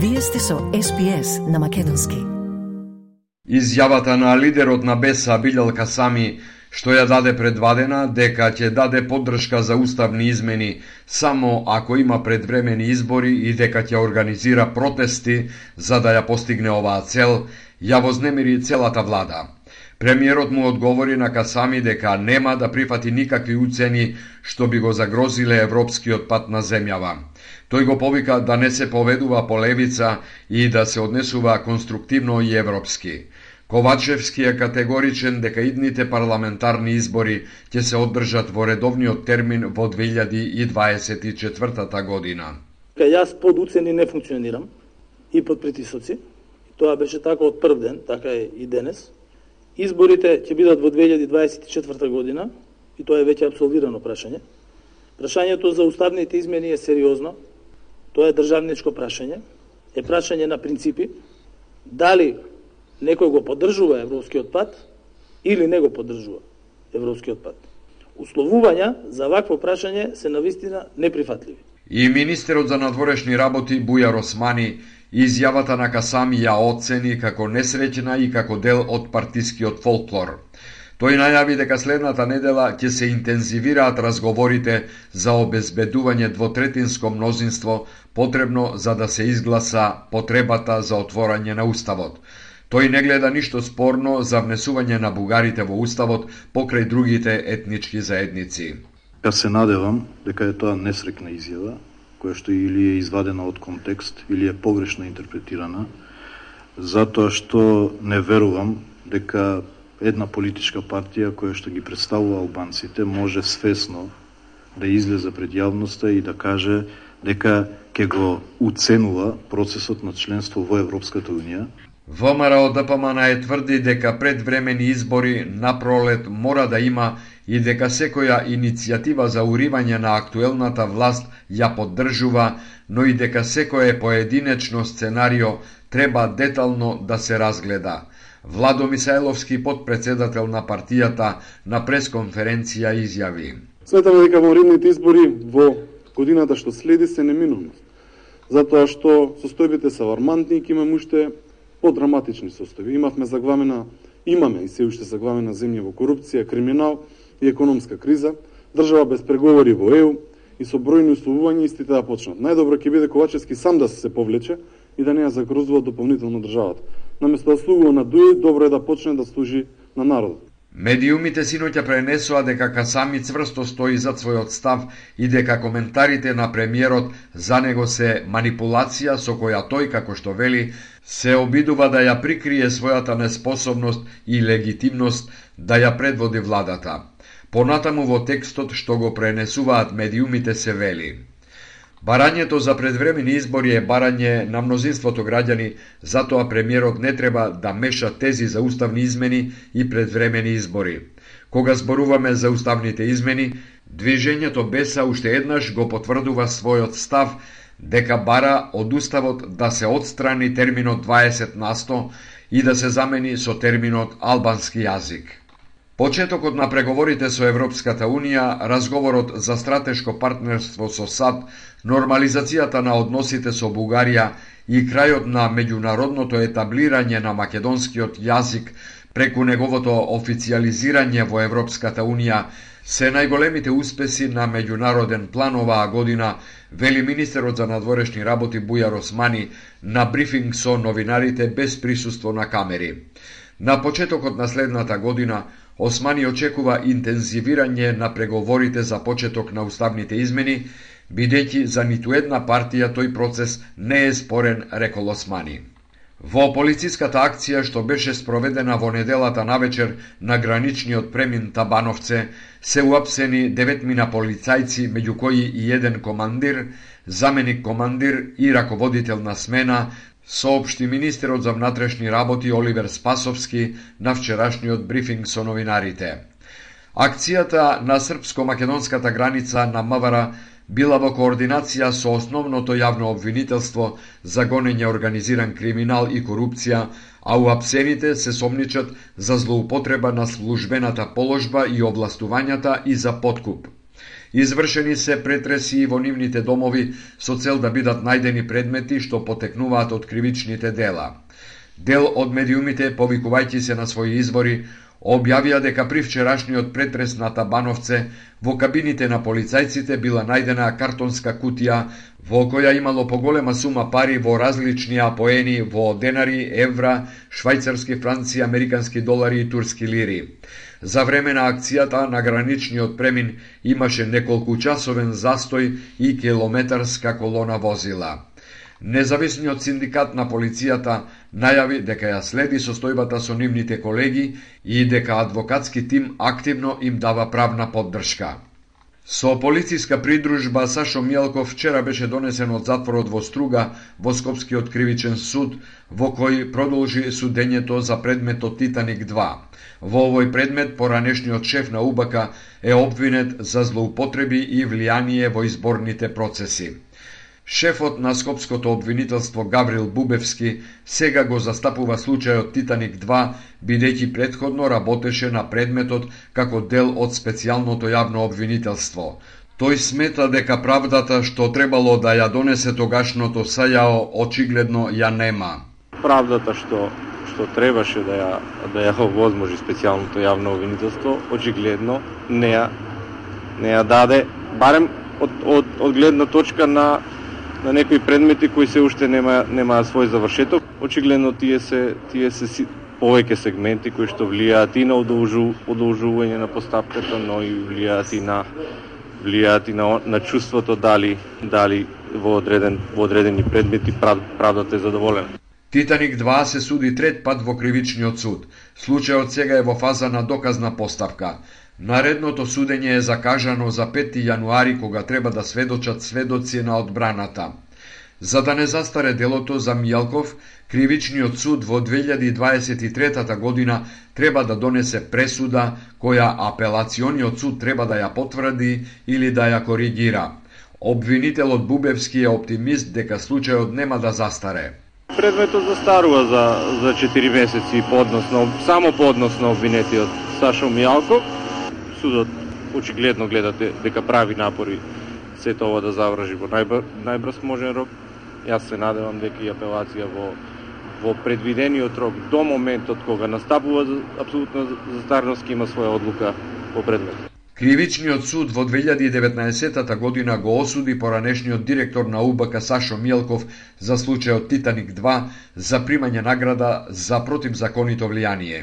Вие сте со СПС на Македонски. Изјавата на лидерот на БЕСА Билјал Касами што ја даде предвадена дека ќе даде поддршка за уставни измени само ако има предвремени избори и дека ќе организира протести за да ја постигне оваа цел, ја вознемири целата влада. Премиерот му одговори на Касами дека нема да прифати никакви уцени што би го загрозиле европскиот пат на земјава. Тој го повика да не се поведува по левица и да се однесува конструктивно и европски. Ковачевски е категоричен дека идните парламентарни избори ќе се одржат во редовниот термин во 2024 година. Ка јас под уцени не функционирам и под притисоци. Тоа беше така од прв ден, така е и денес. Изборите ќе бидат во 2024 година и тоа е веќе абсолвирано прашање. Прашањето за уставните измени е сериозно. Тоа е државничко прашање. Е прашање на принципи. Дали некој го поддржува европскиот пат или не го поддржува европскиот пат. Условувања за вакво прашање се навистина неприфатливи. И министерот за надворешни работи Бујар Османи Изјавата на Касами ја оцени како несреќна и како дел од партискиот фолклор. Тој најави дека следната недела ќе се интензивираат разговорите за обезбедување двотретинско мнозинство потребно за да се изгласа потребата за отворање на Уставот. Тој не гледа ништо спорно за внесување на бугарите во Уставот покрај другите етнички заедници. Ја се надевам дека е тоа несрекна изјава која што или е извадена од контекст, или е погрешно интерпретирана, затоа што не верувам дека една политичка партија која што ги представува албанците може свесно да излезе пред јавноста и да каже дека ќе го уценува процесот на членство во Европската Унија. ВМРО ДПМН е тврди дека пред времени избори на пролет мора да има и дека секоја иницијатива за уривање на актуелната власт ја поддржува, но и дека секое поединечно сценарио треба детално да се разгледа. Владо Мисаеловски, подпредседател на партијата, на пресконференција изјави. Сметаме дека во избори во годината што следи се неминовност. Затоа што состојбите се вармантни и ќе имаме уште подраматични состојби. Имавме заглавена, имаме и се уште заглавена земја во корупција, криминал, и економска криза, држава без преговори во ЕУ и со бројни условувања истите да почнат. Најдобро ќе биде Ковачевски сам да се повлече и да не ја загрозува дополнително државата. Наместо да слугува на Дуи, добро е да почне да служи на народот. Медиумите синоќа пренесоа дека Касами цврсто стои зад својот став и дека коментарите на премиерот за него се манипулација со која тој, како што вели, се обидува да ја прикрие својата неспособност и легитимност да ја предводи владата. Понатаму во текстот што го пренесуваат медиумите се вели Барањето за предвремени избори е барање на мнозинството граѓани, затоа премиерот не треба да меша тези за уставни измени и предвремени избори. Кога зборуваме за уставните измени, движењето Беса уште еднаш го потврдува својот став дека бара од уставот да се отстрани терминот 20 на 100 и да се замени со терминот албански јазик. Почетокот на преговорите со Европската Унија, разговорот за стратешко партнерство со САД, нормализацијата на односите со Бугарија и крајот на меѓународното етаблирање на македонскиот јазик преку неговото официализирање во Европската Унија се најголемите успеси на меѓународен план оваа година, вели министерот за надворешни работи Бујар Османи на брифинг со новинарите без присуство на камери. На почетокот на следната година, Османи очекува интензивирање на преговорите за почеток на уставните измени, бидејќи за ниту една партија тој процес не е спорен, рекол Османи. Во полициската акција што беше спроведена во неделата навечер на граничниот премин Табановце, се уапсени деветмина полицајци, меѓу кои и еден командир, заменик командир и раководител на смена, соопшти министерот за внатрешни работи Оливер Спасовски на вчерашниот брифинг со новинарите. Акцијата на српско-македонската граница на МВР била во координација со основното јавно обвинителство за гонење организиран криминал и корупција, а уапсените се сомничат за злоупотреба на службената положба и областувањата и за подкуп. Извршени се претреси во нивните домови со цел да бидат најдени предмети што потекнуваат од кривичните дела. Дел од медиумите, повикувајќи се на своји извори, објавија дека при вчерашниот претрес на Табановце во кабините на полицајците била најдена картонска кутија во која имало поголема сума пари во различни апоени во денари, евра, швајцарски франци, американски долари и турски лири. За време на акцијата на граничниот премин имаше неколку часовен застој и километарска колона возила. Независниот синдикат на полицијата најави дека ја следи состојбата со нивните колеги и дека адвокатски тим активно им дава правна поддршка. Со полициска придружба Сашо Мјелков вчера беше донесен од затворот во Струга во Скопскиот кривичен суд, во кој продолжи судењето за предметот Титаник 2. Во овој предмет поранешниот шеф на УБК е обвинет за злоупотреби и влијание во изборните процеси. Шефот на Скопското обвинителство Гаврил Бубевски сега го застапува случајот Титаник 2, бидејќи предходно работеше на предметот како дел од специјалното јавно обвинителство. Тој смета дека правдата што требало да ја донесе тогашното сајао очигледно ја нема. Правдата што што требаше да ја да ја овозможи специјалното јавно обвинителство очигледно не ја не ја даде барем од, од, од гледна точка на на некои предмети кои се уште нема нема свој завршеток. Очигледно тие се тие се повеќе сегменти кои што влијаат и на одолжу, одолжување на постапката, но и влијаат и на влијаат и на, на чувството дали дали во одреден во одредени предмети прав, правдата е задоволена. Титаник 2 се суди трет пат во кривичниот суд. Случајот сега е во фаза на доказна поставка. Наредното судење е закажано за 5 јануари кога треба да сведочат сведоци на одбраната. За да не застаре делото за Мијалков, Кривичниот суд во 2023 година треба да донесе пресуда која апелациониот суд треба да ја потврди или да ја коригира. Обвинителот Бубевски е оптимист дека случајот нема да застаре. Предметот застарува за, за 4 месеци подносно, само подносно обвинетиот Сашо Мјалков судот очигледно гледате дека прави напори сето ова да заврши во најбр, најбрз можен рок. Јас се надевам дека и апелација во во предвидениот рок до моментот кога настапува апсолутно застарност има своја одлука по предметот. Кривичниот суд во 2019 година го осуди поранешниот директор на УБК Сашо Милков за случајот Титаник 2 за примање награда за противзаконито влијание.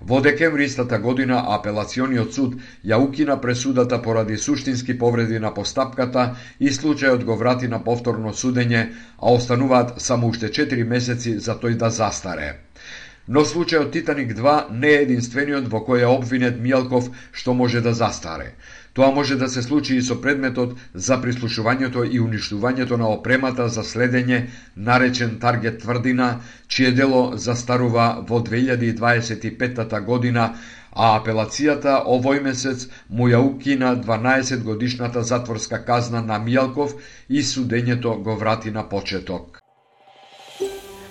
Во декември истата година апелациониот суд ја укина пресудата поради суштински повреди на постапката и случајот го врати на повторно судење, а остануваат само уште 4 месеци за тој да застаре. Но случајот Титаник 2 не е единствениот во кој е обвинет Мијалков што може да застаре. Тоа може да се случи и со предметот за прислушувањето и уништувањето на опремата за следење наречен Таргет Тврдина, чие дело застарува во 2025 година, а апелацијата овој месец му ја укина 12 годишната затворска казна на Мијалков и судењето го врати на почеток.